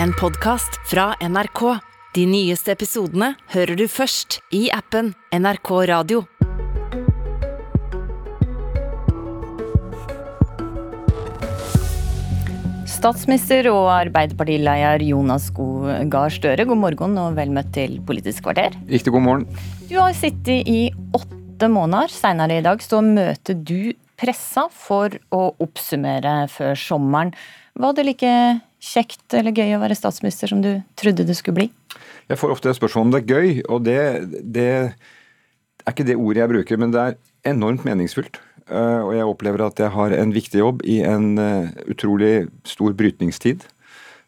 En podkast fra NRK. De nyeste episodene hører du først i appen NRK Radio. Statsminister og Arbeiderpartileder Jonas Gahr Støre, god morgen og vel møtt til Politisk kvarter. Riktig god morgen. Du har sittet i åtte måneder. Senere i dag så møter du pressa for å oppsummere før sommeren. Var det like kjekt eller gøy å være statsminister som du trodde det skulle bli? Jeg får ofte spørsmål om det er gøy, og det, det er ikke det ordet jeg bruker, men det er enormt meningsfullt. Eh, og jeg opplever at jeg har en viktig jobb i en eh, utrolig stor brytningstid.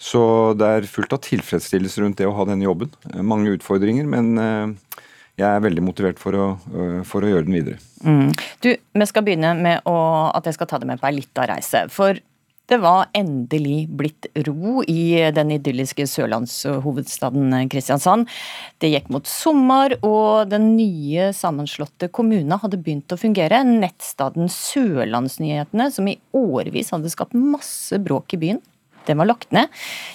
Så det er fullt av tilfredsstillelse rundt det å ha denne jobben. Eh, mange utfordringer, men jeg er veldig motivert for å, for å gjøre den videre. Mm. Du, Vi skal begynne med å, at jeg skal ta deg med på ei lita reise. For det var endelig blitt ro i den idylliske sørlandshovedstaden Kristiansand. Det gikk mot sommer, og den nye sammenslåtte kommunen hadde begynt å fungere. Nettstaden Sørlandsnyhetene, som i årevis hadde skapt masse bråk i byen, den var lagt ned.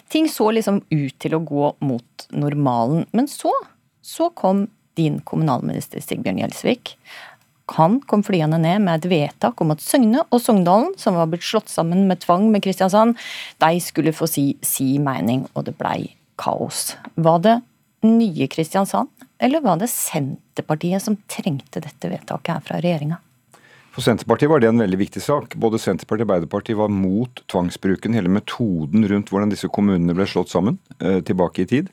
Ting så liksom ut til å gå mot normalen. Men så, så kom din kommunalminister Sigbjørn Gjelsvik. Han kom flyende ned med et vedtak om at Søgne og Sogndalen, som var blitt slått sammen med tvang med Kristiansand, de skulle få si si mening, og det blei kaos. Var det nye Kristiansand, eller var det Senterpartiet som trengte dette vedtaket her fra regjeringa? For Senterpartiet var det en veldig viktig sak. Både Senterpartiet og Arbeiderpartiet var mot tvangsbruken, hele metoden rundt hvordan disse kommunene ble slått sammen eh, tilbake i tid.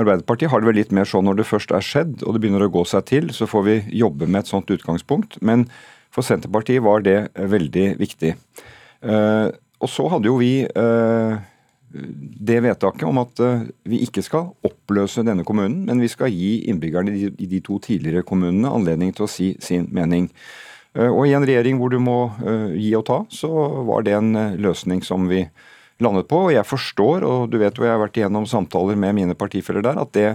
Arbeiderpartiet har det vel litt mer sånn når det først er skjedd og det begynner å gå seg til, så får vi jobbe med et sånt utgangspunkt. Men for Senterpartiet var det eh, veldig viktig. Uh, og så hadde jo vi uh, det vedtaket om at vi ikke skal oppløse denne kommunen, men vi skal gi innbyggerne i de, to tidligere kommunene anledning til å si sin mening. Og i en regjering hvor du må gi og ta, så var det en løsning som vi landet på. Og jeg forstår, og du vet jo jeg har vært igjennom samtaler med mine partifeller der, at det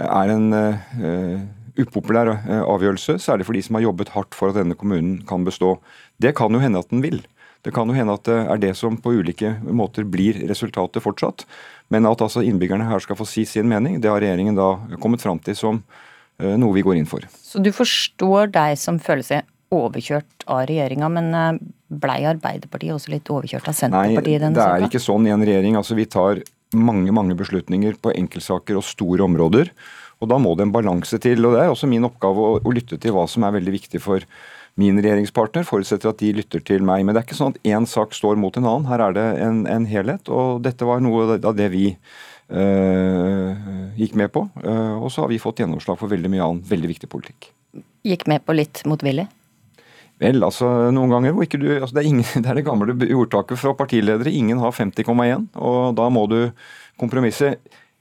er en uh, upopulær uh, avgjørelse. Særlig for de som har jobbet hardt for at denne kommunen kan bestå. Det kan jo hende at den vil. Det kan jo hende at det er det som på ulike måter blir resultatet fortsatt. Men at altså innbyggerne her skal få si sin mening, det har regjeringen da kommet fram til som noe vi går inn for. Så du forstår deg som føler overkjørt av regjeringa, men blei Arbeiderpartiet også litt overkjørt av Senterpartiet i denne saken? Nei, det er ikke sånn i en regjering. Altså, vi tar mange mange beslutninger på enkeltsaker og store områder. Og Da må det en balanse til. og Det er også min oppgave å, å lytte til hva som er veldig viktig for min regjeringspartner. Forutsetter at de lytter til meg. Men det er ikke sånn at én sak står mot en annen. Her er det en, en helhet. og Dette var noe av det vi øh, gikk med på. Uh, og så har vi fått gjennomslag for veldig mye annen veldig viktig politikk. Gikk med på litt motvillig? Vel, altså noen ganger hvor ikke du altså, det, er ingen, det er det gamle ordtaket fra partiledere. Ingen har 50,1, og da må du kompromisse.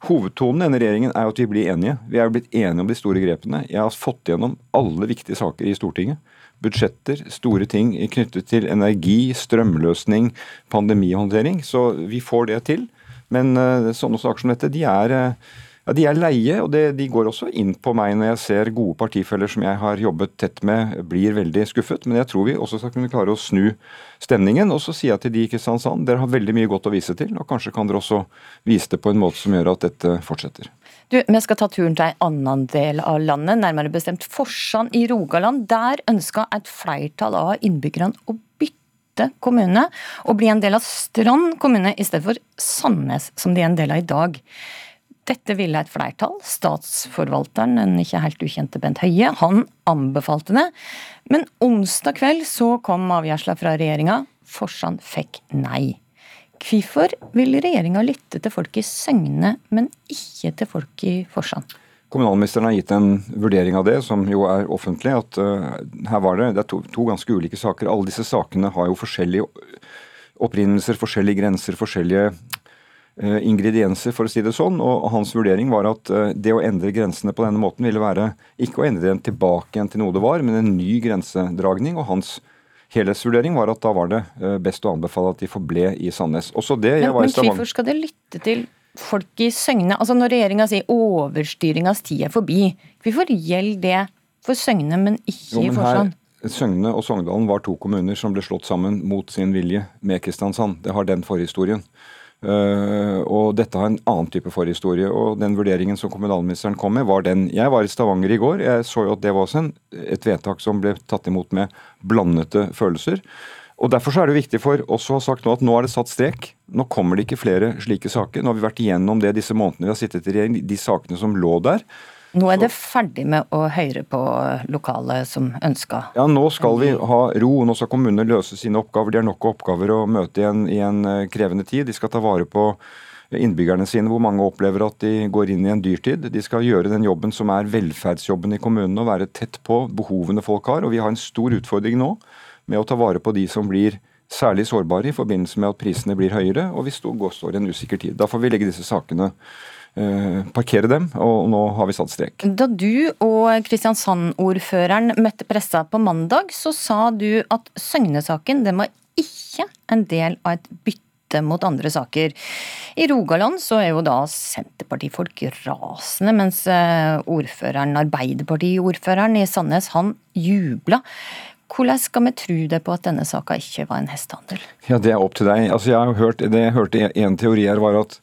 Hovedtonen i denne regjeringen er at vi blir enige. Vi er jo blitt enige om de store grepene. Jeg har fått gjennom alle viktige saker i Stortinget. Budsjetter, store ting knyttet til energi, strømløsning, pandemihåndtering. Så vi får det til. Men uh, sånne saker som dette, de er uh, ja, De er leie, og det, de går også inn på meg når jeg ser gode partifeller som jeg har jobbet tett med, blir veldig skuffet. Men jeg tror vi også skal kunne klare å snu stemningen. Og så sier jeg til de i Kristiansand dere har veldig mye godt å vise til, og kanskje kan dere også vise det på en måte som gjør at dette fortsetter. Du, Vi skal ta turen til en annen del av landet, nærmere bestemt Forsand i Rogaland. Der ønska et flertall av innbyggerne å bytte kommune og bli en del av Strand kommune i stedet for Sandnes, som de er en del av i dag. Dette ville et flertall. Statsforvalteren, den ikke helt ukjente Bent Høie, han anbefalte det. Men onsdag kveld så kom avgjørelsen fra regjeringa. Forsand fikk nei. Hvorfor vil regjeringa lytte til folk i Søgne, men ikke til folk i Forsand? Kommunalministeren har gitt en vurdering av det, som jo er offentlig. at uh, her var Det det er to, to, ganske ulike saker. Alle disse sakene har jo forskjellige opprinnelser, forskjellige grenser, forskjellige ingredienser, for å si det sånn. Og hans vurdering var at eh, det å endre grensene på denne måten ville være ikke å endre den tilbake igjen til noe det var, men en ny grensedragning. Og hans helhetsvurdering var at da var det eh, best å anbefale at de forble i Sandnes. Også det, men, men hvorfor skal det lytte til folk i Søgne? Altså Når regjeringa sier overstyringas tid er forbi, hvorfor gjelder det for Søgne, men ikke jo, men i Forsand? Søgne og Sogndalen var to kommuner som ble slått sammen mot sin vilje med Kristiansand. Det har den forhistorien. Uh, og dette har en annen type forhistorie. og Den vurderingen som kommunalministeren kom med, var den. Jeg var i Stavanger i går. Jeg så jo at det var også en, et vedtak som ble tatt imot med blandede følelser. Og Derfor så er det viktig for oss å ha sagt nå at nå er det satt strek. Nå kommer det ikke flere slike saker. Nå har vi vært igjennom det disse månedene vi har sittet i regjering, de sakene som lå der. Nå er det ferdig med å høre på lokale som ønska? Ja, nå skal vi ha ro. Nå skal kommunene løse sine oppgaver. De har nok oppgaver å møte i en, i en eh, krevende tid. De skal ta vare på innbyggerne sine, hvor mange opplever at de går inn i en dyrtid. De skal gjøre den jobben som er velferdsjobben i kommunene, og være tett på behovene folk har. Og vi har en stor utfordring nå med å ta vare på de som blir særlig sårbare i forbindelse med at prisene blir høyere og vi står, i en usikker tid. Da får vi legge disse sakene Eh, parkere dem, og nå har vi satt strek. Da du og Kristiansand-ordføreren møtte pressa på mandag, så sa du at Søgne-saken den var ikke en del av et bytte mot andre saker. I Rogaland så er jo da Senterpartifolk rasende, mens eh, ordføreren, Arbeiderparti-ordføreren i Sandnes, han jubla. Hvordan skal vi tro det på at denne saka ikke var en hestehandel? Ja, Det er opp til deg. Altså, jeg har hørt, Det jeg hørte en teori her var at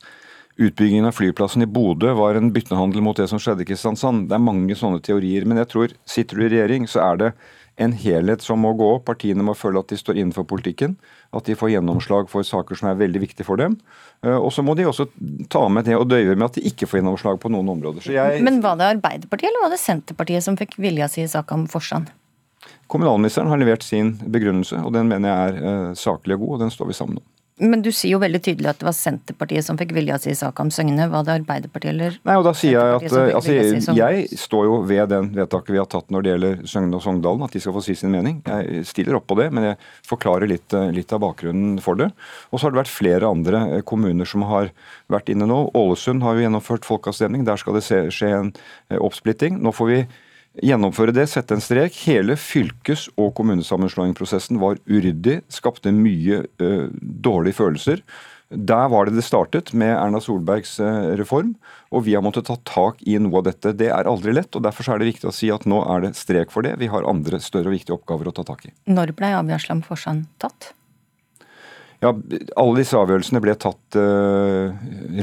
Utbyggingen av flyplassen i Bodø var en byttehandel mot det som skjedde i Kristiansand. Det er mange sånne teorier. Men jeg tror, sitter du i regjering, så er det en helhet som må gå opp. Partiene må føle at de står innenfor politikken. At de får gjennomslag for saker som er veldig viktige for dem. Eh, og så må de også ta med det og døyve med at de ikke får gjennomslag på noen områder. Jeg... Men var det Arbeiderpartiet eller var det Senterpartiet som fikk vilja si i saka om Forsand? Kommunalministeren har levert sin begrunnelse, og den mener jeg er uh, saklig og god, og den står vi sammen om. Men du sier jo veldig tydelig at det var Senterpartiet som fikk vilja si i saka om Søgne. Var det Arbeiderpartiet eller Nei, og da sier Jeg at altså, si jeg står jo ved den vedtaket vi har tatt når det gjelder Søgne og Sogndalen, at de skal få si sin mening. Jeg stiller opp på det, men jeg forklarer litt, eh, litt av bakgrunnen for det. Og så har det vært flere andre eh, kommuner som har vært inne nå. Ålesund har jo gjennomført folkeavstemning. Der skal det skje en eh, oppsplitting. Nå får vi Gjennomføre det, sette en strek. Hele fylkes- og kommunesammenslåingsprosessen var uryddig, skapte mye ø, dårlige følelser. Der var det det startet, med Erna Solbergs uh, reform. Og vi har måttet ta tak i noe av dette. Det er aldri lett, og derfor er det viktig å si at nå er det strek for det. Vi har andre større og viktige oppgaver å ta tak i. Når ble om Forsand tatt? Ja, Alle disse avgjørelsene ble tatt uh,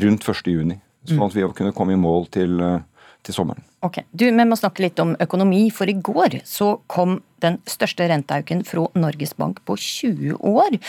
rundt 1.6, sånn at vi kunne komme i mål til uh, til sommeren. Ok, du, Vi må snakke litt om økonomi, for i går så kom den største renteauken fra Norges Bank på 20 år.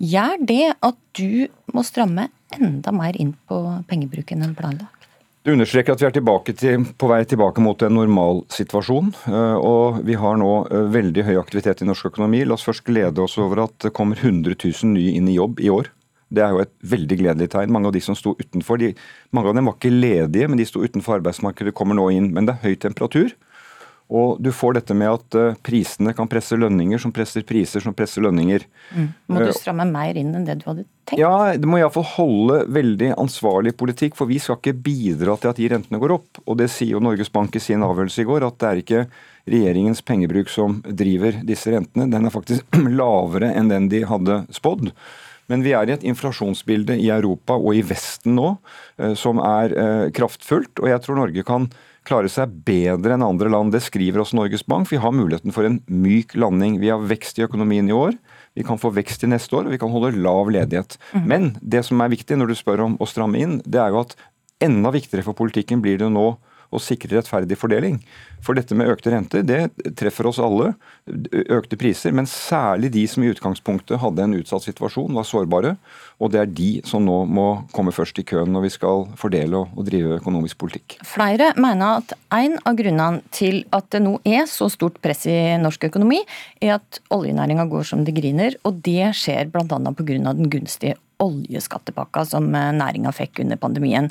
Gjør det at du må stramme enda mer inn på pengebruken enn planlagt? Det understreker at vi er til, på vei tilbake mot en normalsituasjon. Eh, og vi har nå eh, veldig høy aktivitet i norsk økonomi. La oss først glede oss over at det kommer 100 000 nye inn i jobb i år. Det er jo et veldig gledelig tegn. Mange av de som sto utenfor, de, mange av dem var ikke ledige, men de sto utenfor arbeidsmarkedet, kommer nå inn. Men det er høy temperatur. Og du får dette med at uh, prisene kan presse lønninger, som presser priser, som presser lønninger. Mm. Må du eh, stramme mer inn enn det du hadde tenkt? Ja, det må iallfall holde veldig ansvarlig politikk. For vi skal ikke bidra til at de rentene går opp. Og det sier jo Norges Bank i sin avgjørelse i går, at det er ikke regjeringens pengebruk som driver disse rentene. Den er faktisk lavere enn den de hadde spådd. Men vi er i et inflasjonsbilde i Europa og i Vesten nå eh, som er eh, kraftfullt. Og jeg tror Norge kan klare seg bedre enn andre land. Det skriver også Norges Bank. Vi har muligheten for en myk landing. Vi har vekst i økonomien i år. Vi kan få vekst i neste år, og vi kan holde lav ledighet. Mm. Men det som er viktig når du spør om å stramme inn, det er jo at enda viktigere for politikken blir det nå og sikre rettferdig fordeling. For dette med økte renter, det treffer oss alle. Økte priser, men særlig de som i utgangspunktet hadde en utsatt situasjon, var sårbare. Og det er de som nå må komme først i køen når vi skal fordele og, drive økonomisk politikk. Flere mener at en av grunnene til at det nå er så stort press i norsk økonomi, er at oljenæringa går som det griner, og det skjer bl.a. pga. den gunstige oljeskattepakka som eh, næringa fikk under pandemien.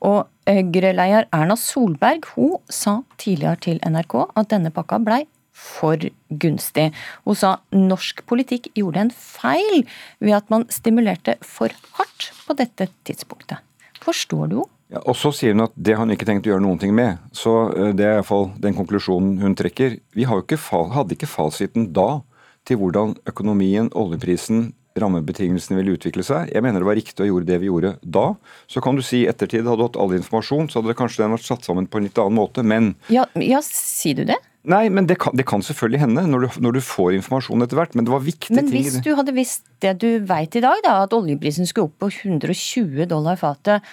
Og Høyre-leder Erna Solberg hun sa tidligere til NRK at denne pakka blei for gunstig. Hun sa norsk politikk gjorde en feil ved at man stimulerte for hardt på dette tidspunktet. Forstår du henne? Ja, og så sier hun at det har hun ikke tenkt å gjøre noen ting med. Så eh, det er iallfall den konklusjonen hun trekker. Vi ikke, hadde ikke fasiten da til hvordan økonomien, oljeprisen, rammebetingelsene ville utvikle seg. Jeg mener det var riktig å gjøre det vi gjorde da. Så kan du si i ettertid hadde du hatt all informasjon, så hadde det kanskje den vært satt sammen på en litt annen måte, men Ja, ja sier du det? Nei, men det kan, det kan selvfølgelig hende når du, når du, får informasjon etter hvert, men det var viktige ting Men hvis du hadde visst det du veit i dag, da, at oljeprisen skulle opp på 120 dollar fatet,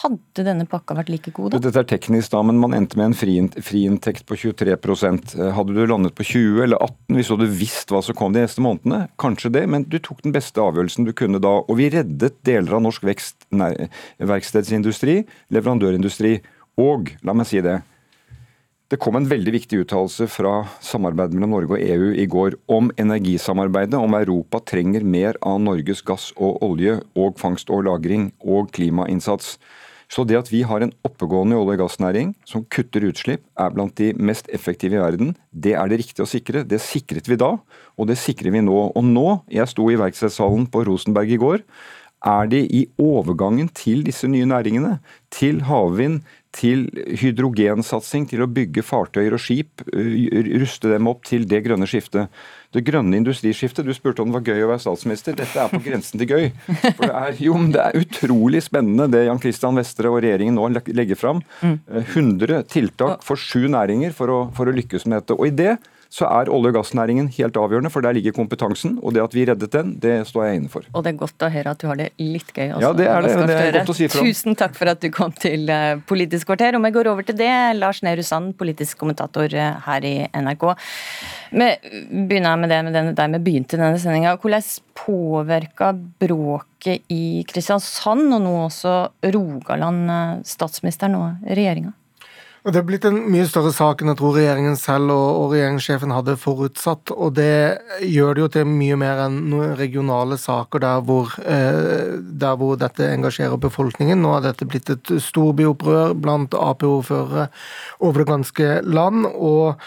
hadde denne pakka vært like god, da? Dette er teknisk, da, men man endte med en friinntekt på 23 eh, Hadde du landet på 20 eller 18 hvis du hadde visst hva som kom de neste månedene? Kanskje det, men du tok den beste avgjørelsen du kunne da. Og vi reddet deler av norsk vekst, nei, verkstedsindustri, leverandørindustri. Og, la meg si det, det kom en veldig viktig uttalelse fra samarbeidet mellom Norge og EU i går om energisamarbeidet, om Europa trenger mer av Norges gass og olje og fangst og lagring og klimainnsats. Så det at vi har en oppegående olje- og gassnæring som kutter utslipp, er blant de mest effektive i verden, det er det riktig å sikre. Det sikret vi da, og det sikrer vi nå. Og nå, jeg sto i verkstedsalen på Rosenberg i går, er de i overgangen til disse nye næringene, til havvind, til hydrogensatsing, til å bygge fartøyer og skip, ruste dem opp til det grønne skiftet. Det grønne industriskiftet, du spurte om det var gøy å være statsminister. Dette er på grensen til gøy. For det er, jo, det er utrolig spennende det Jan Christian Vestre og regjeringen nå legger fram. 100 tiltak for sju næringer for å, for å lykkes med dette. Og i det så er olje- og gassnæringen helt avgjørende, for der ligger kompetansen. Og det at vi reddet den, det står jeg inne for. Og det er godt å høre at du har det litt gøy også. Ja, det er det. Det er godt å si fra. Tusen takk for at du kom til eh, Politisk kvarter. Om jeg går over til det. Lars Nehru Sand, politisk kommentator eh, her i NRK. Vi begynner med det med den, der vi begynte denne sendinga. Hvordan påvirka bråket i Kristiansand, og nå også Rogaland, eh, statsministeren og regjeringa? Det er blitt en mye større sak enn jeg tror regjeringen selv og, og regjeringssjefen hadde forutsatt. Og det gjør det jo til mye mer enn noen regionale saker der hvor, eh, der hvor dette engasjerer befolkningen. Nå har dette blitt et storbyopprør blant Ap-ordførere over det ganske land. Og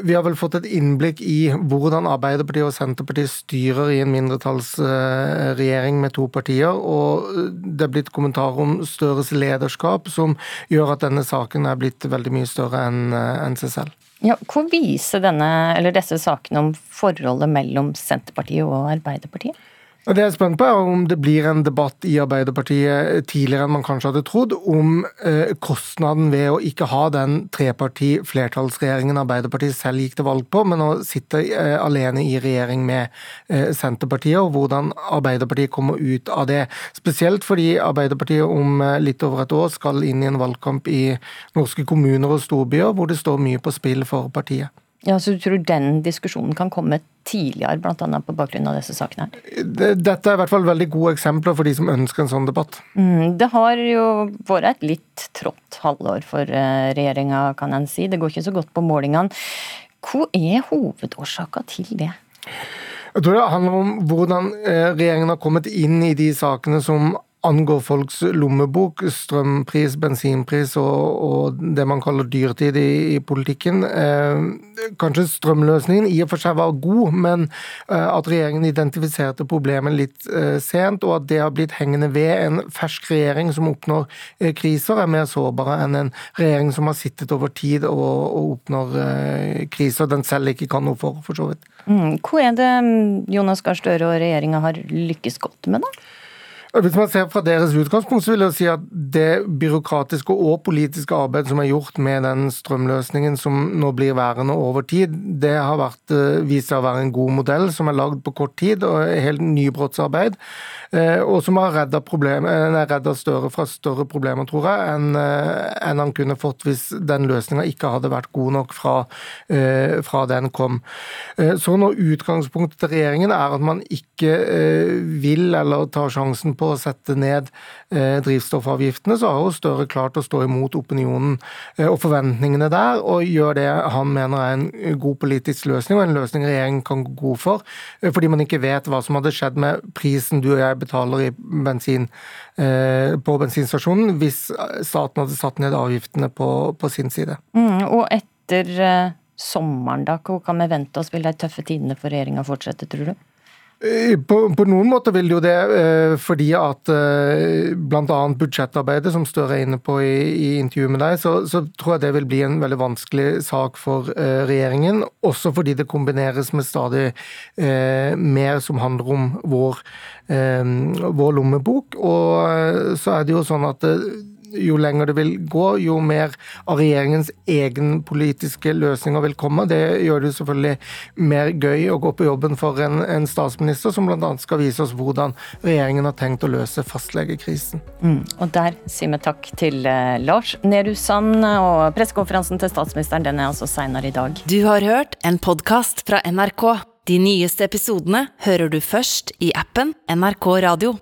vi har vel fått et innblikk i hvordan Arbeiderpartiet og Senterpartiet styrer i en mindretallsregjering med to partier. Og det er blitt kommentarer om Støres lederskap som gjør at denne saken er blitt veldig mye større enn en seg selv. Ja, hvor viser denne, disse sakene om forholdet mellom Senterpartiet og Arbeiderpartiet? Det jeg er spent på, er om det blir en debatt i Arbeiderpartiet tidligere enn man kanskje hadde trodd, om eh, kostnaden ved å ikke ha den treparti-flertallsregjeringen Arbeiderpartiet selv gikk til valg på, men å sitte eh, alene i regjering med eh, Senterpartiet, og hvordan Arbeiderpartiet kommer ut av det. Spesielt fordi Arbeiderpartiet om litt over et år skal inn i en valgkamp i norske kommuner og storbyer, hvor det står mye på spill for partiet. Ja, Så du tror den diskusjonen kan komme tidligere, bl.a. på bakgrunn av disse sakene? Dette er i hvert fall veldig gode eksempler for de som ønsker en sånn debatt. Mm, det har jo vært et litt trått halvår for eh, regjeringa, kan en si. Det går ikke så godt på målingene. Hva er hovedårsaka til det? Jeg tror det handler om hvordan eh, regjeringen har kommet inn i de sakene som angår folks lommebok, strømpris, bensinpris og, og det man kaller dyrtid i, i politikken. Eh, kanskje strømløsningen i og for seg var god, men eh, at regjeringen identifiserte problemet litt eh, sent, og at det har blitt hengende ved en fersk regjering som oppnår eh, kriser, er mer sårbare enn en regjering som har sittet over tid og, og oppnår eh, kriser den selv ikke kan noe for, for så vidt. Mm. Hva er det mm, Jonas Gahr Støre og regjeringa har lykkes godt med, da? Hvis man ser fra deres utgangspunkt, så vil jeg si at det byråkratiske og politiske arbeidet som er gjort med den strømløsningen som nå blir værende over tid, det har vært, eh, vist seg å være en god modell som er lagd på kort tid, og helt nybrottsarbeid. Eh, og som har redda, redda Støre fra større problemer, tror jeg, enn en han kunne fått hvis den løsninga ikke hadde vært god nok fra, fra den kom. Så når utgangspunktet til regjeringen er at man ikke vil eller tar sjansen på på å sette ned eh, drivstoffavgiftene, så har jo Støre klart å stå imot opinionen eh, og forventningene der, og gjør det han mener er en god politisk løsning, og en løsning regjeringen kan gå god for, eh, fordi man ikke vet hva som hadde skjedd med prisen du og jeg betaler bensin på bensinstasjonen hvis staten hadde satt ned avgiftene på, på sin side. Mm, og etter sommeren, da, hva kan vi vente oss? Vil de tøffe tidene for regjeringa fortsette, tror du? Eh, på, på, noen måter vil det jo det, eh, fordi at eh, bl.a. budsjettarbeidet, som Støre er inne på i, i intervjuet med deg, så, så, tror jeg det vil bli en veldig vanskelig sak for regjeringen. Også fordi det kombineres med stadig mer som handler om vår, vår lommebok. Og så er det jo sånn at jo lenger det vil gå, jo mer av regjeringens egen politiske løsninger vil komme. Det gjør det selvfølgelig mer gøy å gå på jobben for en, en statsminister som bl.a. skal vise oss hvordan regjeringen har tenkt å løse fastlegekrisen. Mm. Og der sier vi takk til uh, Lars Nehru Sand, og pressekonferansen til statsministeren den er altså seinere i dag. Du har hørt en podkast fra NRK. De nyeste episodene hører du først i appen NRK Radio.